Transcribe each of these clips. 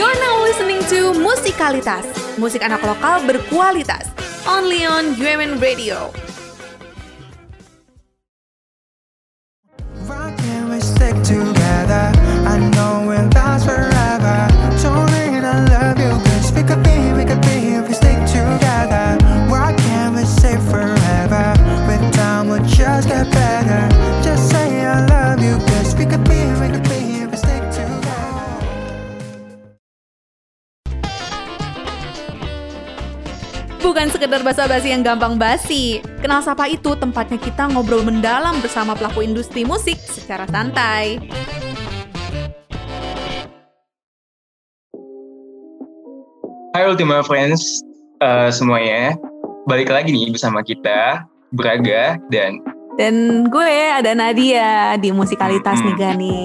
You're now listening to Musikalitas, musik anak lokal berkualitas. Only on UMN Radio. Sekedar basa-basi yang gampang basi. Kenal Sapa itu tempatnya kita ngobrol mendalam bersama pelaku industri musik secara santai. Hai Ultima Friends eh, semuanya, balik lagi nih bersama kita, Braga dan Dan gue ada Nadia di musikalitas Hmm. nih Gani.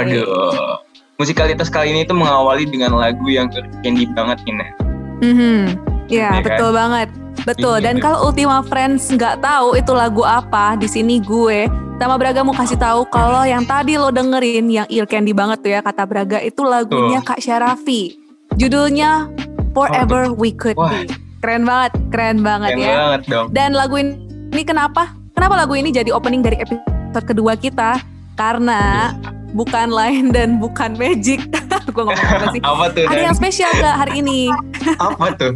Aduh. Musikalitas kali ini tuh mengawali dengan lagu yang candy banget nih, Nah. Ya, Iya kan? betul banget. Betul. Iya, Dan betul. kalau Ultima Friends nggak tahu itu lagu apa, di sini gue sama Braga mau kasih tahu kalau yang tadi lo dengerin yang ear candy banget tuh ya kata Braga itu lagunya Kak Syarafi. Judulnya Forever We Could Wah. Be. Keren banget, keren banget Keren ya. banget dong. Dan lagu ini kenapa? Kenapa lagu ini jadi opening dari episode kedua kita? Karena bukan lain dan bukan magic. gue ngomong apa sih? Apa tuh? Ada Dan? yang spesial gak hari ini? Apa tuh?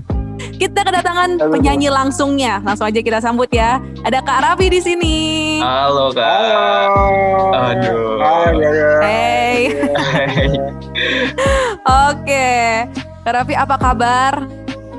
Kita kedatangan Halo. penyanyi langsungnya. Langsung aja kita sambut ya. Ada Kak Raffi di sini. Halo kak. Halo. Aduh. Braga. Hey. Hai. Oke. Kak Raffi apa kabar?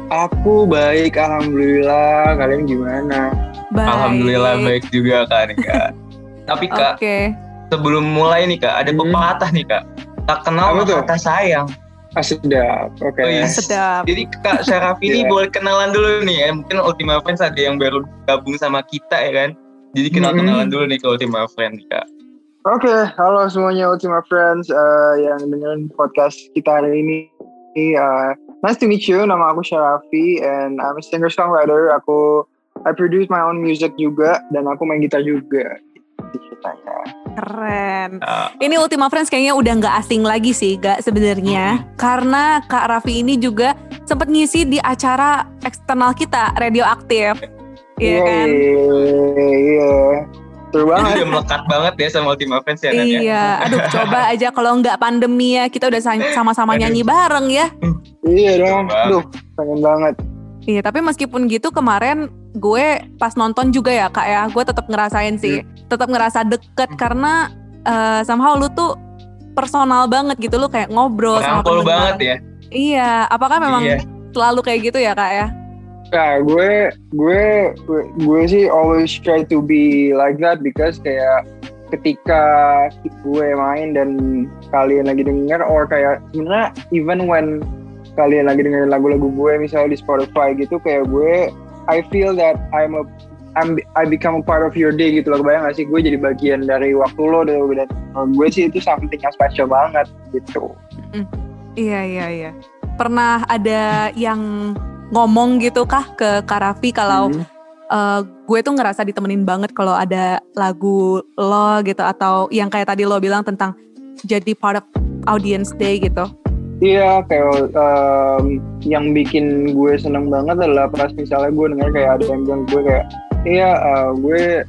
Aku baik, alhamdulillah. Kalian gimana? Baik. Alhamdulillah baik juga kak nih kak. Tapi kak, Oke. sebelum mulai nih kak, ada Hmm. pepatah nih kak. Tak kenal maka kata sayang. Ah, sedap. Oke. Oh, iya. Sedap. Jadi Kak Syarafi ini Iya. boleh kenalan dulu nih ya. Mungkin Ultima Friends ada yang baru gabung sama kita ya kan. Jadi kenal-kenalan Mm-mm. dulu nih ke Ultima Friends Kak. Oke, halo semuanya Ultima Friends eh, yang dengerin podcast kita hari ini. Eh, nice to meet you. Nama aku Syarafi and I'm a singer-songwriter. Aku I produce my own music juga dan aku main gitar juga. Gitu ceritanya. Keren. Ah, Ini Ultima Friends kayaknya udah nggak asing lagi sih, gak sebenarnya. Karena Kak Raffi ini juga sempat ngisi di acara eksternal kita, Radioaktif. Iya kan? Iya, iya. Seru banget. udah melekat banget ya sama Ultima Friends ya ya. Iya, aduh coba aja kalau nggak pandemi ya kita udah sa- sama-sama Aduh. nyanyi bareng ya. Iya dong. banget. Duh, pengen banget. Iya, tapi meskipun gitu kemarin gue pas nonton juga ya kak ya, gue tetap ngerasain sih, tetap ngerasa deket karena eh, somehow lu tuh personal banget gitu, lu kayak ngobrol sama Merangkul pendengar. banget ya. Iya, apakah memang Iya. selalu kayak gitu ya kak ya? Nah, gue, gue, gue, gue sih always try to be like that because kayak ketika gue main dan kalian lagi denger or kayak sebenarnya even when kalian lagi dengerin lagu-lagu gue misalnya di Spotify gitu kayak gue I feel that I'm a I'm, I become a part of your day gitu loh kebayang gak sih gue jadi bagian dari waktu lo dan gue sih itu something yang special banget gitu Iya iya iya. Pernah ada yang ngomong gitu kah ke Kak Raffi kalau Hmm. eh, gue tuh ngerasa ditemenin banget kalau ada lagu lo gitu atau yang kayak tadi lo bilang tentang jadi part of audience day gitu. Iya, kayak em, yang bikin gue seneng banget adalah pas misalnya gue denger kayak ada yang bilang gue kayak, iya eh, gue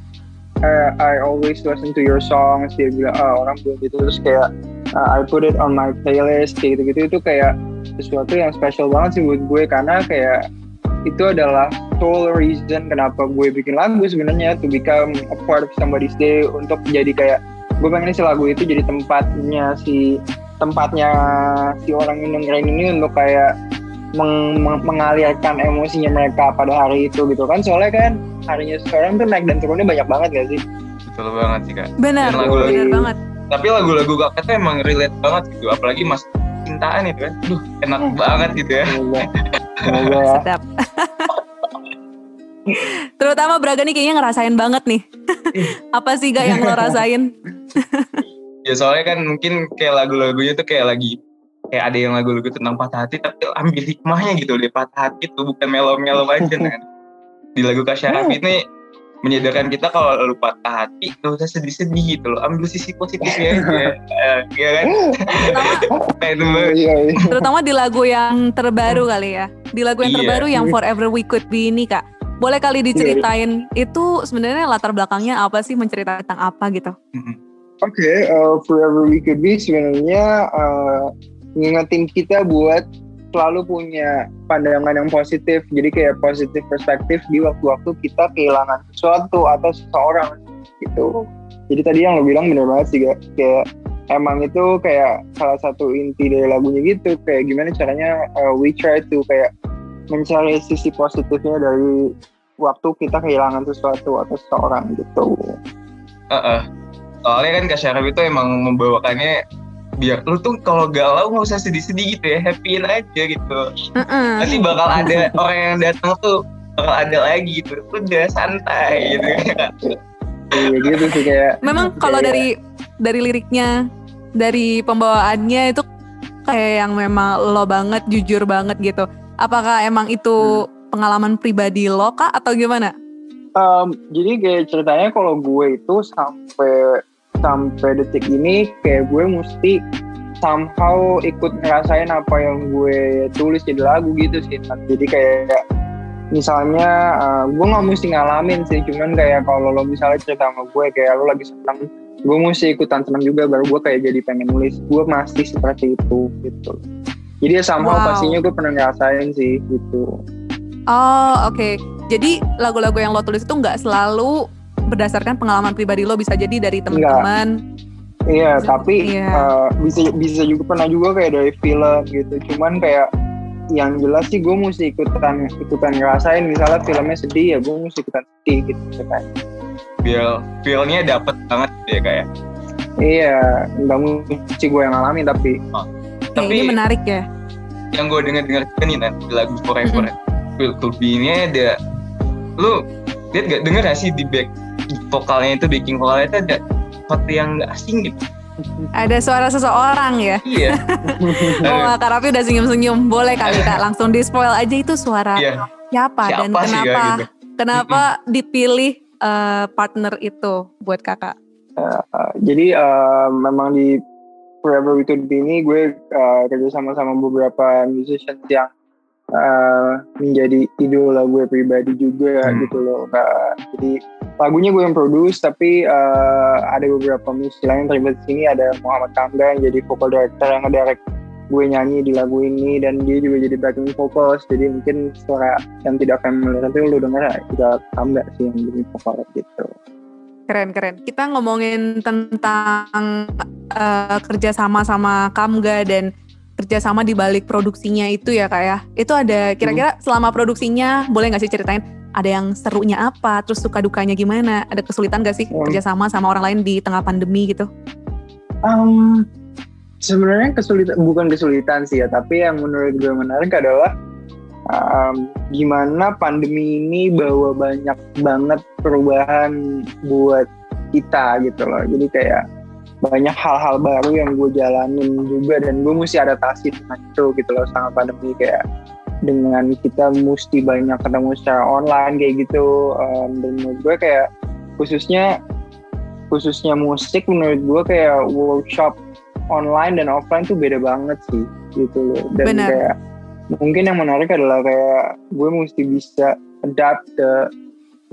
eh, I always listen to your songs. Dia bilang, ah orang bilang gitu terus kayak uh, I put it on my playlist kayak gitu-gitu itu kayak sesuatu yang special banget sih buat gue karena kayak itu adalah sole reason kenapa gue bikin lagu sebenarnya to become a part of somebody's day untuk jadi kayak gue pengen si lagu itu jadi tempatnya si tempatnya si orang yang ini untuk kayak meng- meng- mengalirkan emosinya mereka pada hari itu gitu kan soalnya kan harinya sekarang tuh naik dan turunnya banyak banget gak sih Betul banget sih Kak. Benar, lagu-lagu- benar banget. Tapi lagu-lagu kakak tuh emang relate banget gitu. Apalagi mas cintaan itu kan. Duh enak Hmm. banget gitu ya. semoga ya Sedap. Terutama Braga nih kayaknya ngerasain banget nih. Apa sih gak yang lo rasain? Ya soalnya kan mungkin kayak lagu-lagunya tuh kayak lagi kayak ada yang lagu-lagu tentang patah hati tapi ambil hikmahnya gitu deh patah hati tuh bukan melo-melo aja kan di lagu Kak Syaraf ini menyadarkan kita kalau lu patah hati gak usah sedih-sedih gitu loh ambil sisi positifnya aja Eh, iya kan kayak itu banget. Iya, iya. Terutama di lagu yang terbaru kali ya. Di lagu yang Iya. terbaru yang Forever We Could Be ini kak. Boleh kali diceritain itu sebenarnya latar belakangnya apa sih menceritakan tentang apa gitu? Oke, uh, Forever We Could Be sebenarnya uh, ngingetin kita buat selalu punya pandangan yang positif. Jadi kayak positif perspektif di waktu-waktu kita kehilangan sesuatu atau seseorang gitu. Jadi tadi yang lo bilang bener banget sih, Gak? kayak emang itu kayak salah satu inti dari lagunya gitu. Kayak gimana caranya uh, we try to kayak mencari sisi positifnya dari waktu kita kehilangan sesuatu atau seseorang gitu. Heeh. soalnya kan Kak Syarif itu emang membawakannya biar lu tuh kalau galau nggak usah sedih-sedih gitu ya happyin aja gitu Heeh. nanti bakal ada orang yang datang tuh bakal ada lagi gitu udah santai gitu Iya gitu sih kayak Memang kalau dari dari liriknya, dari pembawaannya itu kayak yang memang lo banget, jujur banget gitu. Apakah emang itu pengalaman pribadi lo kak atau gimana? Um, jadi kayak ceritanya kalau gue itu sampai sampai detik ini kayak gue mesti somehow ikut ngerasain apa yang gue tulis jadi lagu gitu sih. Jadi kayak misalnya uh, gue nggak mesti ngalamin sih, cuman kayak kalau lo misalnya cerita sama gue kayak lo lagi seneng, gue mesti ikutan seneng juga baru gue kayak jadi pengen nulis. Gue masih seperti itu gitu. Jadi ya somehow Wow. pastinya gue pernah ngerasain sih gitu. Oh oke. Jadi lagu-lagu yang lo tulis itu nggak selalu berdasarkan pengalaman pribadi lo bisa jadi dari teman-teman. Iya, tapi iya. uh, bisa bisa juga pernah juga kayak dari film gitu. Cuman kayak yang jelas sih gue mesti ikutan ikutan ngerasain. Misalnya filmnya sedih ya gue mesti ikutan sedih gitu kan. biar feelnya dapet banget gitu ya kayak Iya, nggak mesti gue yang ngalamin tapi Oke, Tapi- ini menarik ya. yang gue denger dengar juga nih Nan, di lagu Forever Feel to Be ini ada lu lihat gak denger gak sih di back vokalnya itu backing vokalnya itu ada sesuatu yang gak asing gitu Ada suara seseorang ya. iya Oh, Kak Raffi udah senyum-senyum. Boleh kali Kak langsung di spoil aja itu suara iya siapa, dan siapa sih kenapa Kak, gitu kenapa dipilih eh, partner itu buat Kakak? uh, jadi uh, memang di Forever We Could Be ini gue uh, kerja sama sama beberapa musicians yang uh, menjadi idola gue pribadi juga Hmm. gitu loh. Uh, jadi lagunya gue yang produce tapi uh, ada beberapa musisi lain terlibat di sini ada Muhammad Kamga yang jadi vocal director yang ngedirect gue nyanyi di lagu ini dan dia juga jadi backing vocals jadi mungkin suara yang tidak familiar nanti lu denger juga Kamga sih yang jadi vokal gitu. Keren keren. Kita ngomongin tentang eh, kerja sama sama Kamga dan kerjasama di balik produksinya itu ya kak ya. Itu ada kira-kira selama produksinya boleh nggak sih ceritain ada yang serunya apa, terus suka dukanya gimana? Ada kesulitan gak sih Hmm. kerjasama sama orang lain di tengah pandemi gitu? Um, sebenarnya kesulitan bukan kesulitan sih ya, tapi yang menurut gue menarik adalah um, gimana pandemi ini bawa banyak banget perubahan buat kita gitu loh. Jadi kayak banyak hal-hal baru yang gue jalanin juga dan gue mesti adaptasi dengan itu gitu loh sama pandemi kayak dengan kita mesti banyak ketemu secara online kayak gitu. Um, dan menurut gue kayak khususnya khususnya musik menurut gue kayak workshop online dan offline tuh beda banget sih gitu loh. Dan Benar. kayak mungkin yang menarik adalah kayak gue mesti bisa adapt ke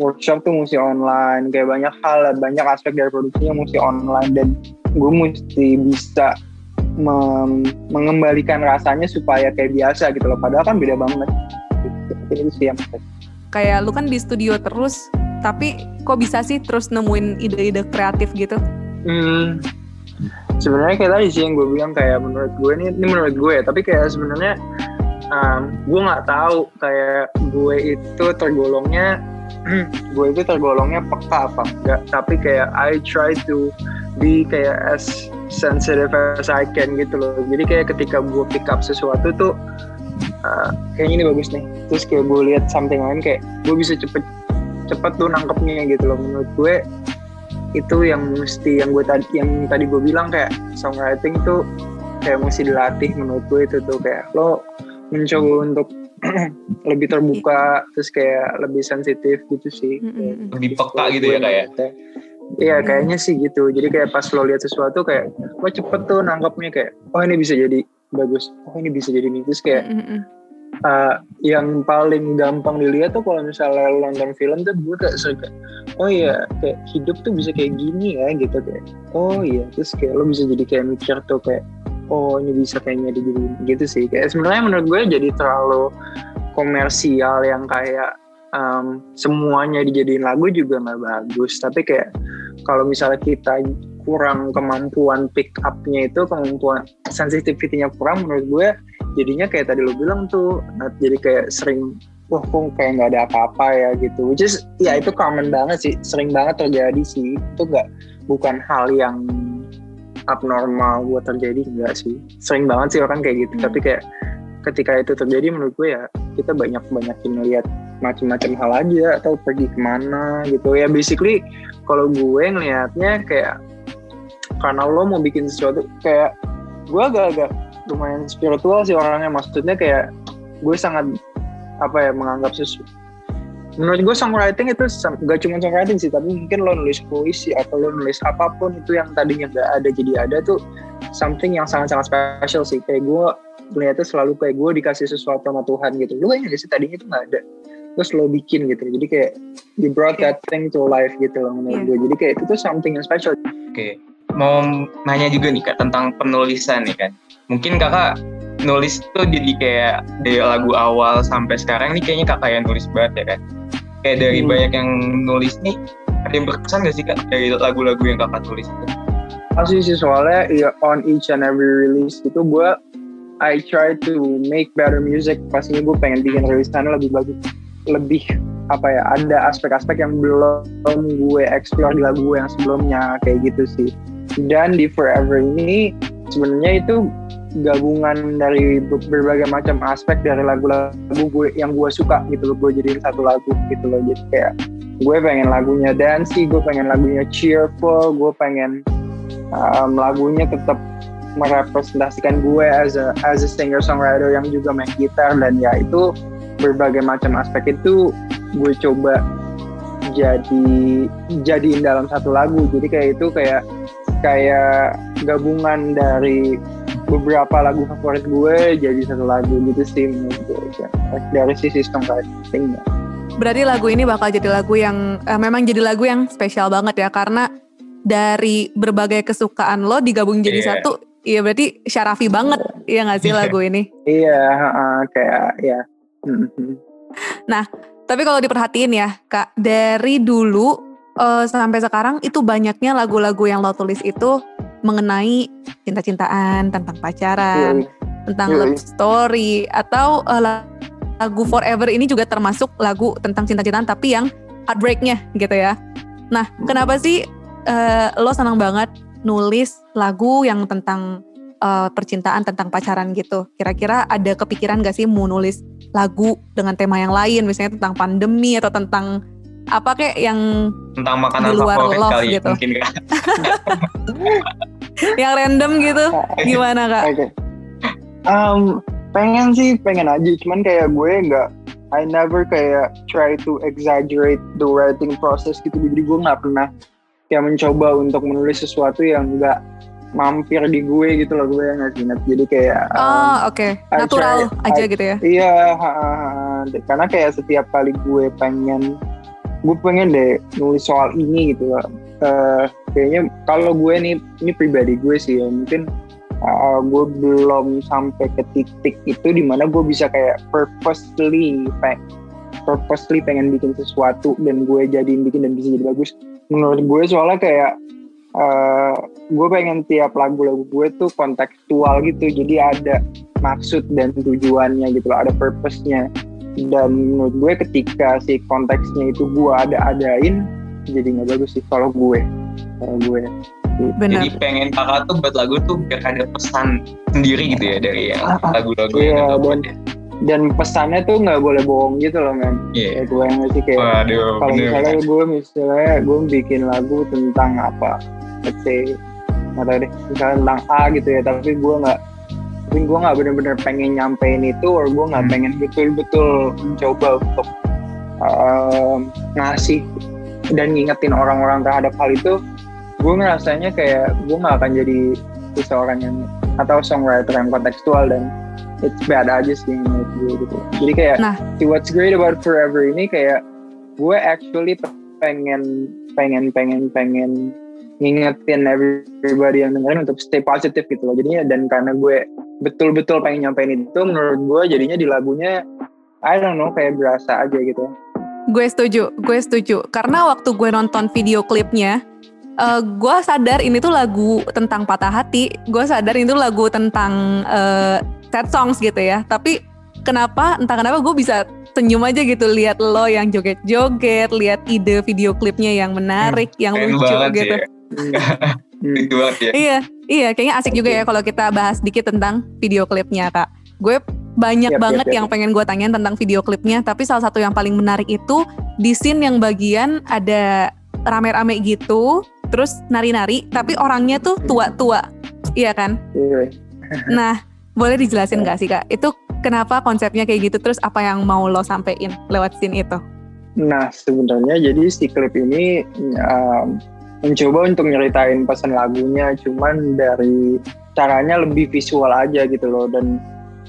workshop tuh mesti online. Kayak banyak hal banyak aspek dari produksinya mesti online. Dan gue mesti bisa mengembalikan rasanya supaya kayak biasa gitu loh. Padahal kan beda banget. Itu sih yang. Kayak lu kan di studio terus, tapi kok bisa sih terus nemuin ide-ide kreatif gitu? Hmm, sebenarnya kayak tadi sih yang gue bilang kayak menurut gue ini ini menurut gue ya. Tapi kayak sebenarnya um, gue nggak tahu kayak gue itu tergolongnya gue itu tergolongnya peka apa enggak. Tapi kayak I try to be kayak as sensitive as I can gitu loh. Jadi kayak ketika gue pick up sesuatu tuh uh, kayaknya ini bagus nih. Terus kayak gue lihat something lain kayak gue bisa cepet cepet tuh nangkepnya gitu loh. Menurut gue itu yang mesti yang gue tadi yang tadi gue bilang kayak songwriting tuh kayak mesti dilatih menurut gue itu tuh. Kayak lo mencoba untuk lebih terbuka terus kayak lebih sensitif gitu sih. Lebih peka gitu ya kayak Iya kayaknya sih gitu. Jadi kayak pas lo lihat sesuatu kayak, wah cepet tuh nangkapnya kayak, oh ini bisa jadi bagus, oh ini bisa jadi ini. Terus kayak Mm-mm. uh, yang paling gampang dilihat tuh kalau misalnya lo nonton film tuh gue kayak kayak, oh iya kayak hidup tuh bisa kayak gini ya gitu kayak, oh iya. Terus kayak lo bisa jadi kayak mikir tuh kayak, oh ini bisa kayaknya digini gitu sih. Kayak sebenarnya menurut gue jadi terlalu komersial yang kayak um, semuanya dijadiin lagu juga nggak bagus. Tapi kayak kalau misalnya kita kurang kemampuan pick up-nya itu, kemampuan sensitivity-nya kurang, menurut gue jadinya kayak tadi lo bilang tuh, jadi kayak sering wah kok kayak nggak ada apa-apa ya gitu. Which is ya itu common banget sih, sering banget terjadi sih. Itu nggak bukan hal yang abnormal buat terjadi enggak sih. Sering banget sih orang kayak gitu. Hmm. Tapi kayak ketika itu terjadi menurut gue ya kita banyak banyakin ngeliat macam-macam hal aja atau pergi ke mana gitu. Ya basically kalau gue ngelihatnya kayak karena lo mau bikin sesuatu kayak gue agak-agak lumayan spiritual sih orangnya. Maksudnya kayak gue sangat apa ya menganggap sesuatu menurut gue songwriting itu gak cuma songwriting sih tapi mungkin lo nulis puisi atau lo nulis apa pun itu yang tadinya gak ada jadi ada tuh something yang sangat-sangat special sih. Kayak gue melihatnya selalu kayak gue dikasih sesuatu sama Tuhan gitu. Lu kayaknya sih tadinya itu gak ada terus lo bikin gitu. Jadi kayak you brought that thing to life gitu loh menurut Iya. gue. Jadi kayak itu tuh something yang special. Oke mau nanya juga nih kak tentang penulisan nih kan mungkin kakak nulis tuh jadi kayak dari lagu awal sampai sekarang nih kayaknya kakak yang nulis banget ya kan kayak dari Hmm. banyak yang nulis nih ada yang berkesan gak sih kak dari lagu-lagu yang kakak tulis? Itu Pasti sih soalnya ya, on each and every release itu gue I try to make better music. Pastinya gue pengen bikin rilisannya lebih bagus lebih apa ya ada aspek-aspek yang belum gue explore di lagu yang sebelumnya kayak gitu sih. Dan di Forever ini sebenarnya itu gabungan dari be- berbagai macam aspek dari lagu-lagu gue yang gue suka gitu loh gue jadiin satu lagu gitu loh. Jadi kayak gue pengen lagunya dancey gue pengen lagunya cheerful gue pengen um, lagunya tetap merepresentasikan gue as a as a singer songwriter yang juga main gitar. Dan ya itu berbagai macam aspek itu gue coba jadi jadiin dalam satu lagu jadi kayak itu kayak kayak gabungan dari beberapa lagu favorit gue jadi satu lagu gitu sih menurut gue ya. dari sisi songwritingnya Berarti lagu ini bakal jadi lagu yang eh, memang jadi lagu yang spesial banget ya karena dari berbagai kesukaan lo digabung jadi Iya. satu. Iya berarti syarafi banget ya nggak sih lagu ini? iya uh, kayak ya Mhm. Tapi kalau diperhatiin ya kak dari dulu eh, sampai sekarang itu banyaknya lagu-lagu yang lo tulis itu mengenai cinta-cintaan tentang pacaran, Iya, tentang Iya, love story atau la- lagu Forever ini juga termasuk lagu tentang cinta-cintaan tapi yang heartbreaknya gitu ya. Nah, kenapa sih eh, lo senang banget nulis lagu yang tentang eh, percintaan, tentang pacaran gitu? Kira-kira ada kepikiran gak sih mau nulis lagu dengan tema yang lain, misalnya tentang pandemi atau tentang apa kayak yang tentang makanan Di luar favorit love kali gitu. mungkin kak yang random gitu? Gimana kak? Oke. Um, pengen sih, pengen aja. Cuman kayak gue nggak, I never kayak try to exaggerate the writing process gitu. Jadi gue nggak pernah kayak mencoba untuk menulis sesuatu yang nggak mampir di gue gitu loh gue nggak sih Nat. Jadi kayak um, Oh oke, I natural try- aja I- gitu ya? Iya, ha, ha, ha. karena kayak setiap kali gue pengen, gue pengen deh nulis soal ini gitu loh. Eh, kayaknya kalau gue nih, ini pribadi gue sih ya, mungkin uh, gue belum sampai ke titik itu di mana gue bisa kayak purposely, pe- purposely pengen bikin sesuatu dan gue jadiin bikin dan bisa jadi bagus. Menurut gue soalnya kayak eh, gue pengen tiap lagu-lagu gue tuh kontekstual gitu, jadi ada maksud dan tujuannya gitu loh, ada purpose-nya. Dan menurut gue ketika si konteksnya itu gue ada-adain, jadi nggak bagus sih kalau gue. Kalau gue. Benar. jadi pengen kakak tuh buat lagu tuh biar ada pesan sendiri gitu ya dari yang Ah, ah. lagu-lagu Iya, yang buat dan- ya Dan pesannya tuh nggak boleh bohong gitu loh men. iya Kayak gue yang sih kayak waduh kalau bener misalnya gue misalnya gue bikin lagu tentang apa let's say nggak tahu deh misalnya tentang A gitu ya tapi gue nggak tapi gue nggak bener-bener pengen nyampein itu or gue nggak Hmm. pengen betul-betul mencoba untuk um, ngasih dan ngingetin orang-orang terhadap hal itu gue ngerasanya kayak gue nggak akan jadi seseorang yang atau songwriter yang kontekstual dan it's bad aja sih menurut gue gitu jadi kayak Nah. see what's great about forever ini kayak gue actually pengen pengen pengen pengen ngingetin everybody yang dengerin untuk stay positive gitu loh jadinya dan karena gue betul-betul pengen nyampein itu menurut gue jadinya di lagunya I don't know kayak berasa aja gitu Gue setuju, gue setuju. Karena waktu gue nonton video klipnya, eh, gue sadar ini tuh lagu tentang patah hati. Gue sadar ini tuh lagu tentang eh, sad songs gitu ya. Tapi kenapa, entah kenapa gue bisa senyum aja gitu lihat lo yang joget-joget, lihat ide video klipnya yang menarik, yang Keren lucu banget gitu. ya. Hmm. Itu banget ya. Iya, iya, kayaknya asik juga ya kalau kita bahas dikit tentang video klipnya, Kak. Gue banyak Yap, banget yap, yap. yang pengen gue tanyain tentang video klipnya, tapi salah satu yang paling menarik itu di scene yang bagian ada rame-rame gitu, terus nari-nari, tapi orangnya tuh tua-tua. Iya kan? Iya. Nah, boleh dijelasin gak sih, Kak? Itu kenapa konsepnya kayak gitu, terus apa yang mau lo sampein lewat scene itu? Nah sebenarnya jadi si klip ini um, mencoba untuk nyeritain pesan lagunya, cuman dari caranya lebih visual aja gitu loh dan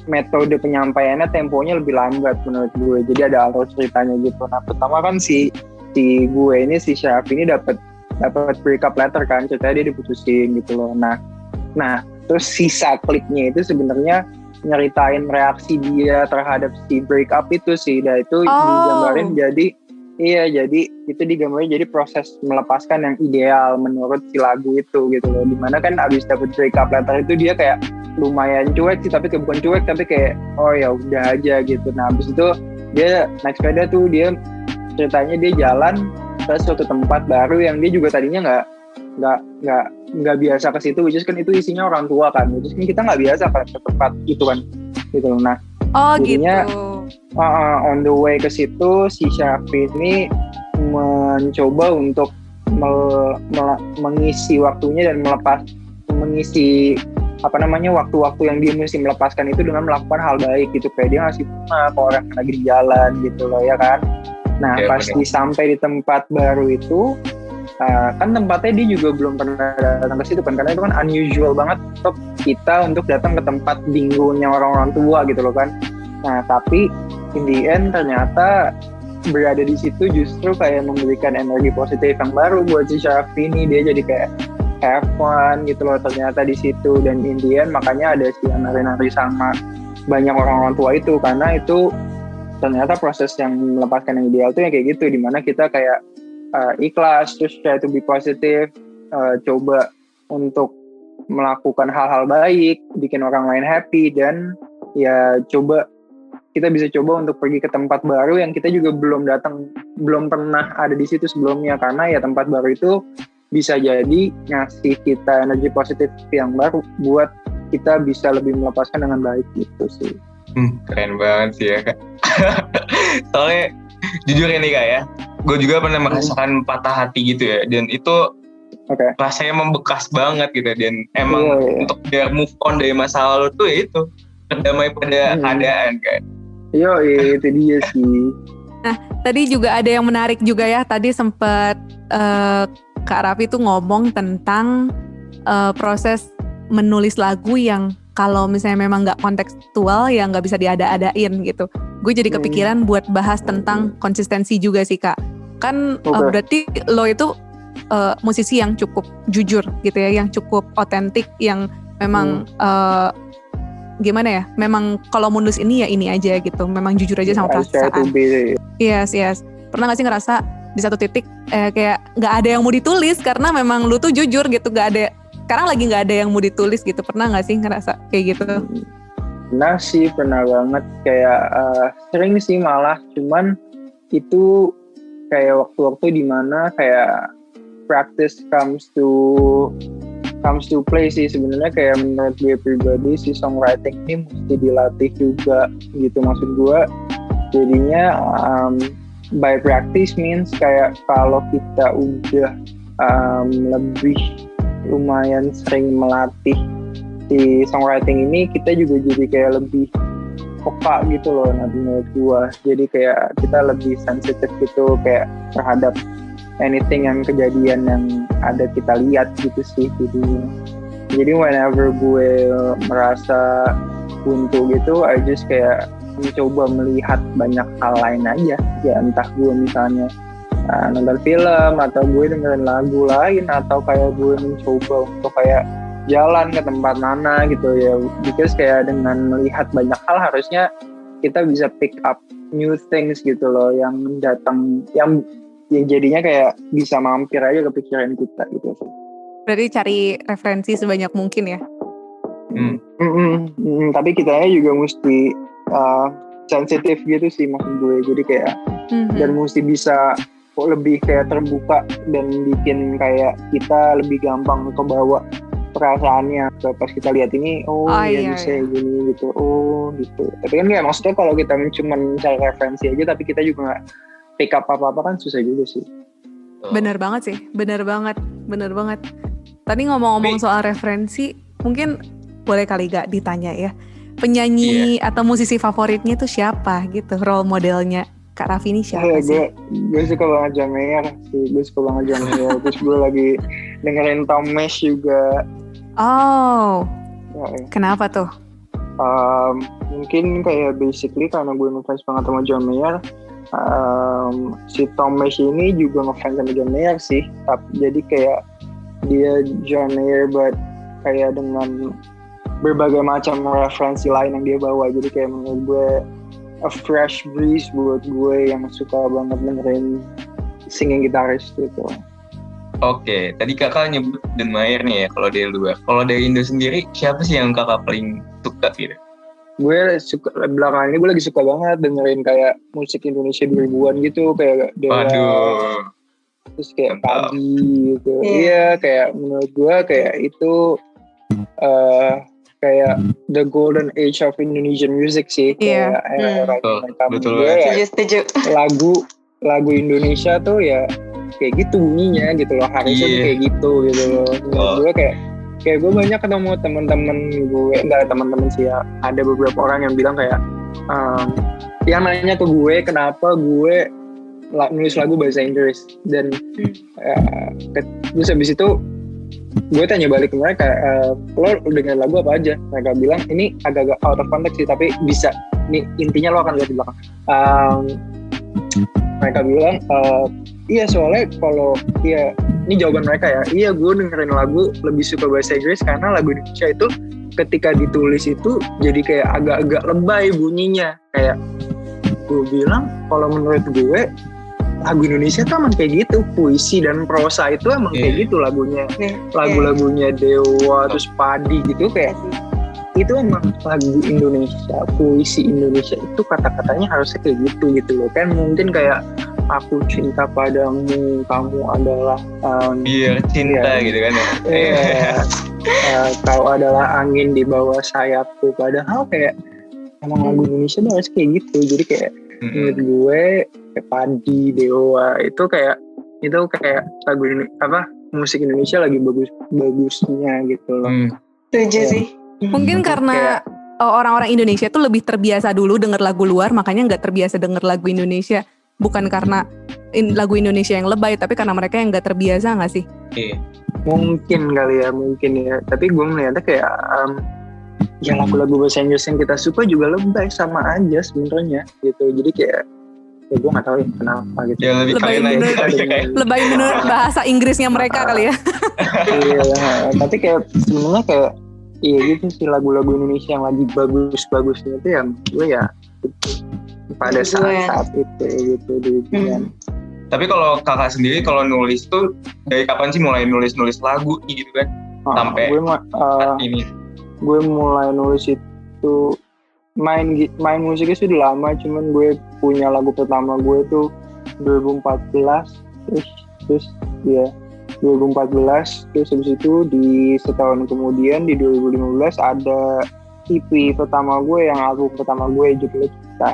metode penyampaiannya temponya lebih lambat menurut gue. Jadi ada alur ceritanya gitu. Nah pertama kan si si gue ini si Syaf ini dapat dapat breakup letter kan, ceritanya dia diputusin gitu loh. Nah nah terus sisa klipnya itu sebenarnya nyeritain reaksi dia terhadap si breakup itu sih. Dan itu Oh. digambarin jadi iya jadi itu digambarin jadi proses melepaskan yang ideal menurut si lagu itu gitu loh. Di mana kan abis dapet breakup letter itu dia kayak lumayan cuek sih tapi bukan cuek tapi kayak oh ya udah aja gitu. Nah abis itu dia naik sepeda tuh dia ceritanya dia jalan ke suatu tempat baru yang dia juga tadinya nggak nggak nggak nggak biasa ke situ, which is kan itu isinya orang tua kan, which is kan kita nggak biasa kan ke tempat itu kan, gitu loh. Nah Oh Jadinya- gitu. Uh, on the way ke situ si Syafi ini mencoba untuk mel- mel- mengisi waktunya dan melepas mengisi apa namanya waktu-waktu yang dia mesti melepaskan itu dengan melakukan hal baik gitu. Kayak dia ngasih bunga ke orang yang lagi di jalan gitu loh ya kan? Nah Ya, pas benar. di sampai di tempat baru itu uh, kan tempatnya dia juga belum pernah datang ke situ kan? Karena itu kan unusual banget untuk kita untuk datang ke tempat bingungnya orang-orang tua gitu loh kan nah tapi in the end ternyata berada di situ justru kayak memberikan energi positif yang baru buat si Syafi ini dia jadi kayak have fun gitu loh ternyata di situ. Dan in the end makanya ada si nari-nari sama banyak orang-orang tua itu. Karena itu ternyata proses yang melepaskan yang ideal tuh yang kayak gitu. Di mana kita kayak uh, ikhlas terus try to be positive uh, coba untuk melakukan hal-hal baik bikin orang lain happy dan ya coba kita bisa coba untuk pergi ke tempat baru yang kita juga belum datang belum pernah ada di situ sebelumnya karena ya tempat baru itu bisa jadi ngasih kita energi positif yang baru buat kita bisa lebih melepaskan dengan baik gitu sih. Hmm, keren banget sih ya kak. Soalnya jujur ini kak ya, gue juga pernah merasakan patah hati gitu ya, dan itu Oke. rasanya membekas banget gitu dan emang Iya, iya. untuk biar move on dari masa lalu tuh ya itu berdamai pada Hmm. keadaan kan. Yo, itu dia sih. Tadi juga ada yang menarik juga ya. Tadi sempat eh, Kak Raffi tuh ngomong tentang eh, proses menulis lagu yang kalau misalnya memang nggak kontekstual ya nggak bisa diada-adain gitu. Gue jadi Hmm. kepikiran buat bahas tentang konsistensi juga sih kak. Kan eh, Oke. berarti lo itu eh, musisi yang cukup jujur gitu ya, yang cukup otentik, yang memang eh, gimana ya? Memang kalau mau nulis ini ya ini aja gitu. Memang jujur aja sama perasaan. be Yes, yes. Pernah gak sih ngerasa di satu titik eh, kayak nggak ada yang mau ditulis karena memang lu tuh jujur gitu, nggak ada. Sekarang lagi nggak ada yang mau ditulis gitu. Pernah nggak sih ngerasa kayak gitu? Pernah sih, pernah banget kayak eh, sering sih malah, cuman itu kayak waktu-waktu di mana kayak practice comes to comes to play sih sebenarnya kayak menurut gue pribadi si songwriting ini mesti dilatih juga gitu maksud gue. Jadinya um, by practice means kayak kalau kita udah um, lebih lumayan sering melatih si songwriting ini kita juga jadi kayak lebih peka gitu loh nah menurut gua jadi kayak kita lebih sensitif gitu kayak terhadap anything yang kejadian yang ada kita lihat gitu sih jadinya jadi whenever gue merasa buntu gitu I just kayak mencoba melihat banyak hal lain aja. Ya entah gue misalnya uh, nonton film atau gue dengerin lagu lain atau kayak gue mencoba untuk kayak jalan ke tempat mana gitu ya. Because kayak dengan melihat banyak hal harusnya kita bisa pick up new things gitu loh yang datang yang yang jadinya kayak bisa mampir aja ke pikiran kita gitu Berarti cari referensi sebanyak mungkin ya. Hmm. Mm, mm, mm, tapi kitanya juga mesti uh, sensitif gitu sih maksud gue jadi kayak Mhm. dan mesti bisa kok lebih kayak terbuka dan bikin kayak kita lebih gampang untuk bawa perasaannya Kayak pas kita lihat ini oh, Oh, ya iya, bisa iya. gini gitu oh gitu tapi kan kayak maksudnya kalau kita cuma mencari referensi aja tapi kita juga nggak pick up apa apa kan susah juga sih Bener banget sih, bener banget, bener banget. Tadi ngomong-ngomong soal referensi, mungkin boleh kali gak ditanya ya, penyanyi atau musisi favoritnya tuh siapa gitu, role modelnya Kak Raffi ini siapa Eh, sih? gue gue suka banget John Mayer sih gue suka banget John Mayer terus gue lagi dengerin Tom Mesh juga Oh, ya, ya. kenapa tuh? Um, mungkin kayak basically karena gue ngefans banget sama John Mayer um, si Tom Mesh ini juga ngefans sama John Mayer sih tapi jadi kayak dia John Mayer but kayak dengan berbagai macam referensi lain yang dia bawa jadi kayak menurut gue a fresh breeze buat gue yang suka banget dengerin singing gitaris gitu Oke, tadi kakak nyebut Dan Mayer nih ya kalau dari luar. Kalau dari Indo sendiri, siapa sih yang kakak paling suka gitu? Gue suka belakangan ini gue lagi suka banget dengerin kayak musik Indonesia 2000-an gitu kayak Waduh, terus kayak Mantap. pagi gitu Iya. iya kayak menurut gue kayak itu eh kayak the golden age of Indonesian music sih Iya. kayak era Betul, mereka betul gue banget. ya, Setuju, setuju. lagu lagu Indonesia tuh ya kayak gitu bunyinya gitu loh harusnya tuh Iya. kayak gitu gitu loh menurut Oh. gue kayak kayak gue banyak ketemu teman-teman gue enggak teman-teman sih ya. Ada beberapa orang yang bilang kayak um, yang nanya ke gue kenapa gue nulis lagu bahasa Inggris. Dan uh, terus habis itu gue tanya balik ke mereka uh, lo dengan lagu apa aja? Mereka bilang ini agak-agak out of context sih tapi bisa. Ini intinya lo akan lihat di belakang. Um, mereka bilang eh, iya soalnya kalau iya ini jawaban mereka ya. Iya gue dengerin lagu lebih suka bahasa Inggris karena lagu Indonesia itu ketika ditulis itu jadi kayak agak-agak lebay bunyinya. Kayak gue bilang kalau menurut gue lagu Indonesia tuh emang kayak gitu. Puisi dan prosa itu emang kayak Iya. gitu lagunya. Nih, lagu-lagunya Dewa terus Padi gitu kayak iya. Itu emang lagu Indonesia puisi Indonesia itu kata-katanya harusnya kayak gitu gitu loh kan mungkin kayak aku cinta padamu kamu adalah um, biar cinta Iya. gitu kan ya. eh, eh, kau adalah angin di bawah sayapku padahal kayak emang lagu Indonesia tuh harus kayak gitu jadi kayak Mm-mm. menurut gue kayak Padi Dewa itu kayak itu kayak lagu ini apa musik Indonesia lagi bagus bagusnya gitu loh Hmm. Setuju Iya. sih. Mungkin karena uh, orang-orang Indonesia tuh lebih terbiasa dulu denger lagu luar, makanya nggak terbiasa denger lagu Indonesia. Bukan karena in- lagu Indonesia yang lebay, tapi karena mereka yang nggak terbiasa nggak sih? Iya. mungkin kali ya mungkin ya tapi gue melihatnya kayak um, ya lagu-lagu bahasa Inggris yang kita suka juga lebay sama aja sebenarnya gitu jadi kayak ya gue nggak tahu ya kenapa gitu Ya lebih Lebay kalian aja ya. Lebay menurut bahasa Inggrisnya mereka kali ya. iya tapi kayak sebenarnya kayak iya gitu sih lagu-lagu Indonesia yang lagi bagus-bagusnya itu yang gue ya gitu. pada Gue. saat-saat itu gitu di Hmm. Tapi kalau kakak sendiri kalau nulis tuh dari kapan sih mulai nulis-nulis lagu gitu kan? Ah, Sampai- gue ma- ah, Saat ini. gue mulai nulis itu main main musiknya sudah lama cuman gue punya lagu pertama gue tuh 2014 terus terus ya 2014 terus habis itu di setahun kemudian di 2015 ada EP pertama gue yang album pertama gue judulnya kita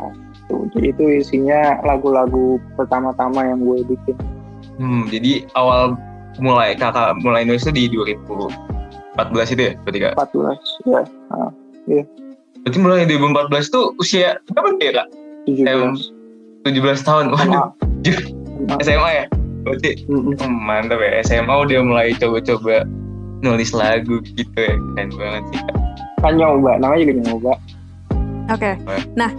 tuh jadi itu isinya lagu-lagu pertama-tama yang gue bikin. Hmm, jadi awal mulai kakak mulai nulis tuh di 2015 14 itu ya berarti kak? 14 ya. Ah, berarti mulai 2014 tuh usia berapa ya kak? 17 17 tahun. Waduh. SMA. SMA ya berarti Mm-mm. oh, mantap ya SMA udah mulai coba-coba nulis lagu gitu ya keren banget sih kan nyoba namanya juga nyoba Oke. Apa? Nah,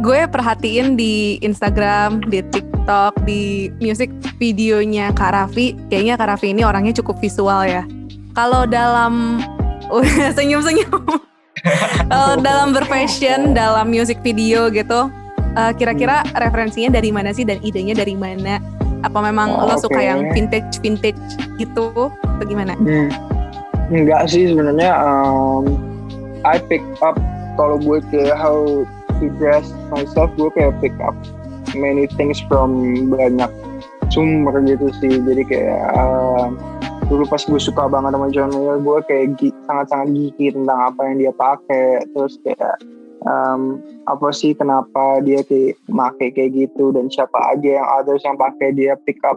gue perhatiin di Instagram, di TikTok, di music videonya Kak Raffi, kayaknya Kak Raffi ini orangnya cukup visual ya. Kalau dalam senyum-senyum. Kalau dalam berfashion, dalam music video gitu, eh, kira-kira referensinya dari mana sih dan idenya dari mana? Apa memang Oh, lo suka oke. yang vintage vintage gitu? Atau gimana? Hmm. Enggak sih sebenarnya um, I pick up kalau gue kayak how to dress myself gue kayak pick up many things from banyak sumber gitu sih jadi kayak um, dulu pas gue suka banget sama John Mayer gue kayak sangat-sangat geeky tentang apa yang dia pakai terus kayak um, apa sih kenapa dia kayak make kayak gitu dan siapa aja yang others yang pakai dia pick up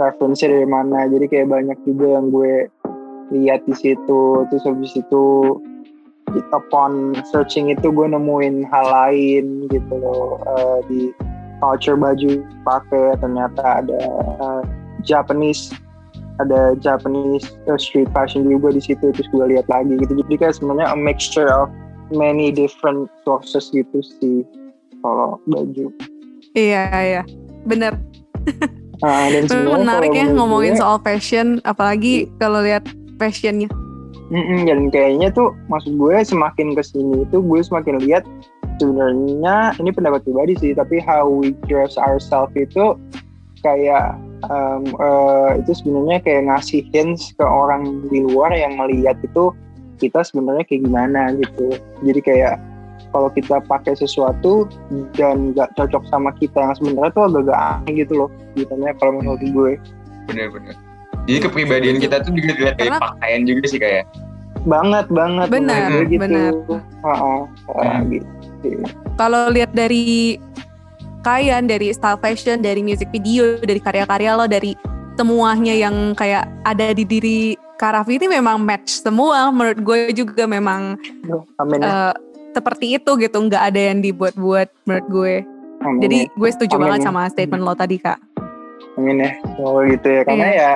reference dari mana. Jadi kayak banyak juga yang gue lihat di situ. Terus habis itu upon searching itu gue nemuin hal lain gitu loh. Eh, di culture baju pakai ternyata ada eh, Japanese ada Japanese eh, street fashion juga di situ. Terus gue lihat lagi gitu. Jadi kayak sebenarnya a mixture of many different sources gitu sih kalau baju Iya, iya. Bener. nah, dan menarik ya ngomongin gue- soal fashion, apalagi kalau lihat fashionnya. Dan kayaknya tuh maksud gue semakin ke sini itu gue semakin lihat sebenarnya ini pendapat pribadi sih tapi how we dress ourselves itu kayak um, eh, itu sebenarnya kayak ngasih hints ke orang di luar yang melihat itu kita sebenarnya kayak gimana gitu. Jadi kayak kalau kita pakai sesuatu dan nggak cocok sama kita yang sebenarnya tuh agak-agak aneh gitu loh ditanya kalau menurut gue. Bener-bener jadi kepribadian kita tuh juga dilihat dari pakaian juga sih kayak banget banget Benar, gitu. benar. Hmm. gitu. Kalau lihat dari kalian, dari style fashion, dari music video, dari karya-karya lo, dari semuanya yang kayak ada di diri Kak Raffi ini memang match semua. Menurut gue juga memang Amin ya. eh, seperti itu gitu, nggak ada yang dibuat-buat menurut gue. Amin Jadi ya. gue setuju Amin banget ya. sama statement lo tadi kak. Amin ya. Semoga gitu ya. Karena Iya. ya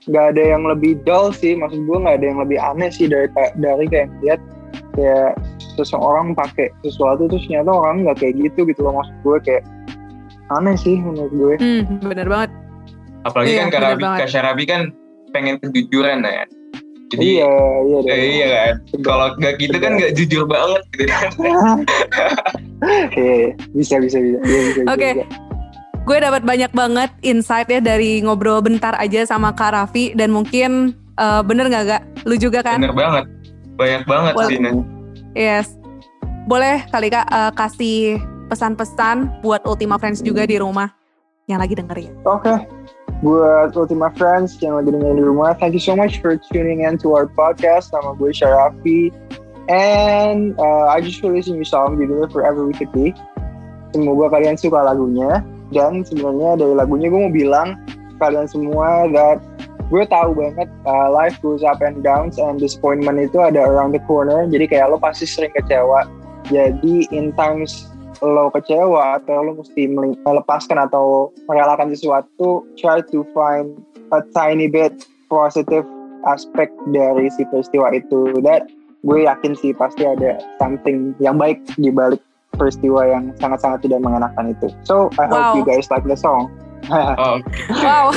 nggak ada yang lebih dull sih. Maksud gue nggak ada yang lebih aneh sih dari dari kayak lihat kayak seseorang pakai sesuatu terus ternyata orang nggak kayak gitu gitu loh. Maksud gue kayak aneh sih menurut gue. Hmm, bener banget. apalagi Iya, kan. Kak Syarabi kan pengen kejujuran ya jadi iya, iya, ya, iya kan kalau nggak gitu kan nggak jujur banget gitu kan Iya, bisa bisa bisa. Iya, bisa, bisa, Oke. bisa. Gue dapat banyak banget insight ya dari ngobrol bentar aja sama Kak Raffi dan mungkin eh, bener nggak gak? Lu juga kan? bener banget banyak banget Boleh. sih. Yes. Boleh kali Kak eh, kasih pesan-pesan buat Ultima Friends juga di rumah yang lagi dengerin. Oke. Buat Ultima Friends yang lagi dengerin di rumah, thank you so much for tuning in to our podcast. Nama gue Syarafi. And uh, I just released a new song judulnya Forever We Could Be. Semoga kalian suka lagunya. Dan sebenarnya dari lagunya gue mau bilang kalian semua that gue tahu banget uh, life goes up and downs and disappointment itu ada around the corner. Jadi kayak lo pasti sering kecewa. Jadi in times lo kecewa atau lo mesti melepaskan atau merelakan sesuatu, try to find a tiny bit positive aspect dari si peristiwa itu. That gue yakin sih pasti ada something yang baik di balik peristiwa yang sangat-sangat tidak mengenakan itu. So I Wow. hope you guys like the song. oh, Wow,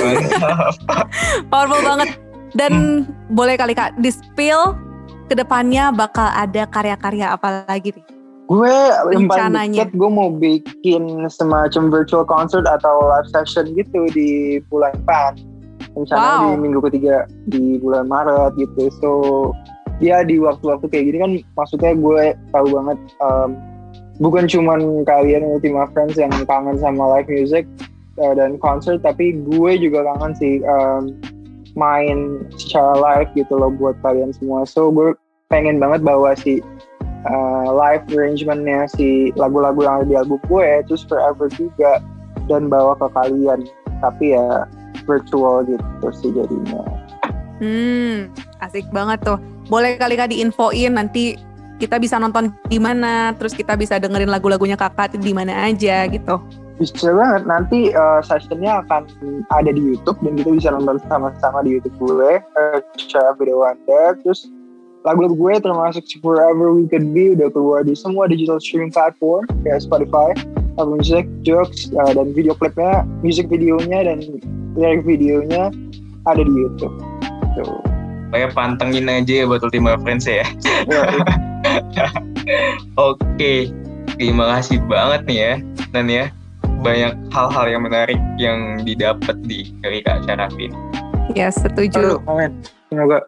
powerful banget. Dan boleh kali Kak di spill ke depannya bakal ada karya-karya apa lagi nih? Gue yang paling deket gue mau bikin semacam virtual concert atau live session gitu di bulan depan. Rencana Wow. di minggu ketiga di bulan Maret gitu. So ya di waktu-waktu kayak gini kan maksudnya gue tahu banget um, bukan cuman kalian Ultima Friends yang kangen sama live music uh, dan concert tapi gue juga kangen sih um, main secara live gitu loh buat kalian semua. So gue pengen banget bawa si uh, live arrangementnya si lagu-lagu yang ada di album gue terus forever juga dan bawa ke kalian tapi ya virtual gitu sih jadinya Hmm, Asik banget tuh. Boleh kali kali diinfoin nanti kita bisa nonton di mana, terus kita bisa dengerin lagu-lagunya kakak di mana aja gitu. Bisa banget. Nanti uh, sessionnya akan ada di YouTube dan kita bisa nonton sama-sama di YouTube gue. Uh, Cara Video Wanda. Terus lagu-lagu gue termasuk Forever We Could Be udah keluar di semua digital streaming platform kayak Spotify, Apple Music, Jokes, uh, dan video klipnya, music videonya dan lirik videonya ada di YouTube. Tuh. Kayak pantengin aja ya buat Ultima Friends ya. Ya, Oke, terima kasih banget nih ya, dan ya banyak hal-hal yang menarik yang didapat di dari Kak Syarafi. ini. Ya setuju. Aduh, amin. Semoga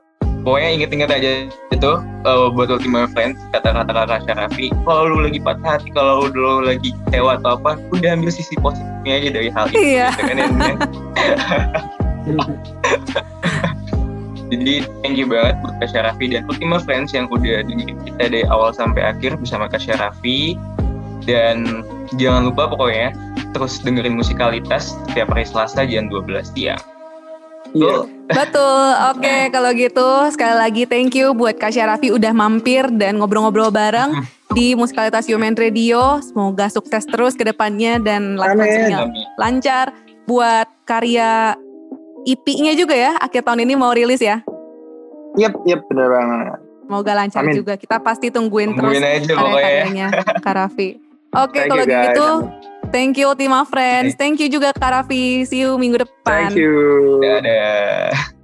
Pokoknya inget-inget aja itu uh, buat Ultima Friends kata-kata Kak Syarafi. Kalau lu lagi patah hati, kalau lu lagi kecewa atau apa, udah ambil sisi positifnya aja dari hal itu. Iya. gitu kan. Jadi thank you banget buat Kak Syarafi dan Ultima Friends yang udah dengerin kita dari awal sampai akhir bersama Kak Syarafi. Dan jangan lupa pokoknya terus dengerin musikalitas setiap hari Selasa jam 12 siang. Iya. Betul. Oke, kalau gitu sekali lagi thank you buat Kak Syarafi udah mampir dan ngobrol-ngobrol bareng di Musikalitas Human Radio. Semoga sukses terus ke depannya dan lancar buat karya IP-nya juga ya. Akhir tahun ini mau rilis ya. Yep, yep, bener banget. Semoga lancar Amin. juga. Kita pasti tungguin, Tungguin terus aja karya-karyanya Kak Raffi. Oke, Thank kalau gitu thank you Ultima Friends. Thank you juga Kak Raffi. See you minggu depan. Thank you. Dadah.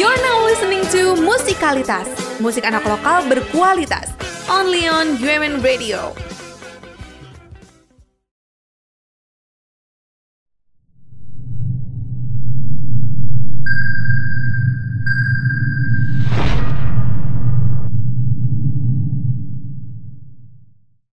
You're now listening to Musikalitas, musik anak lokal berkualitas. Only on UMN Radio.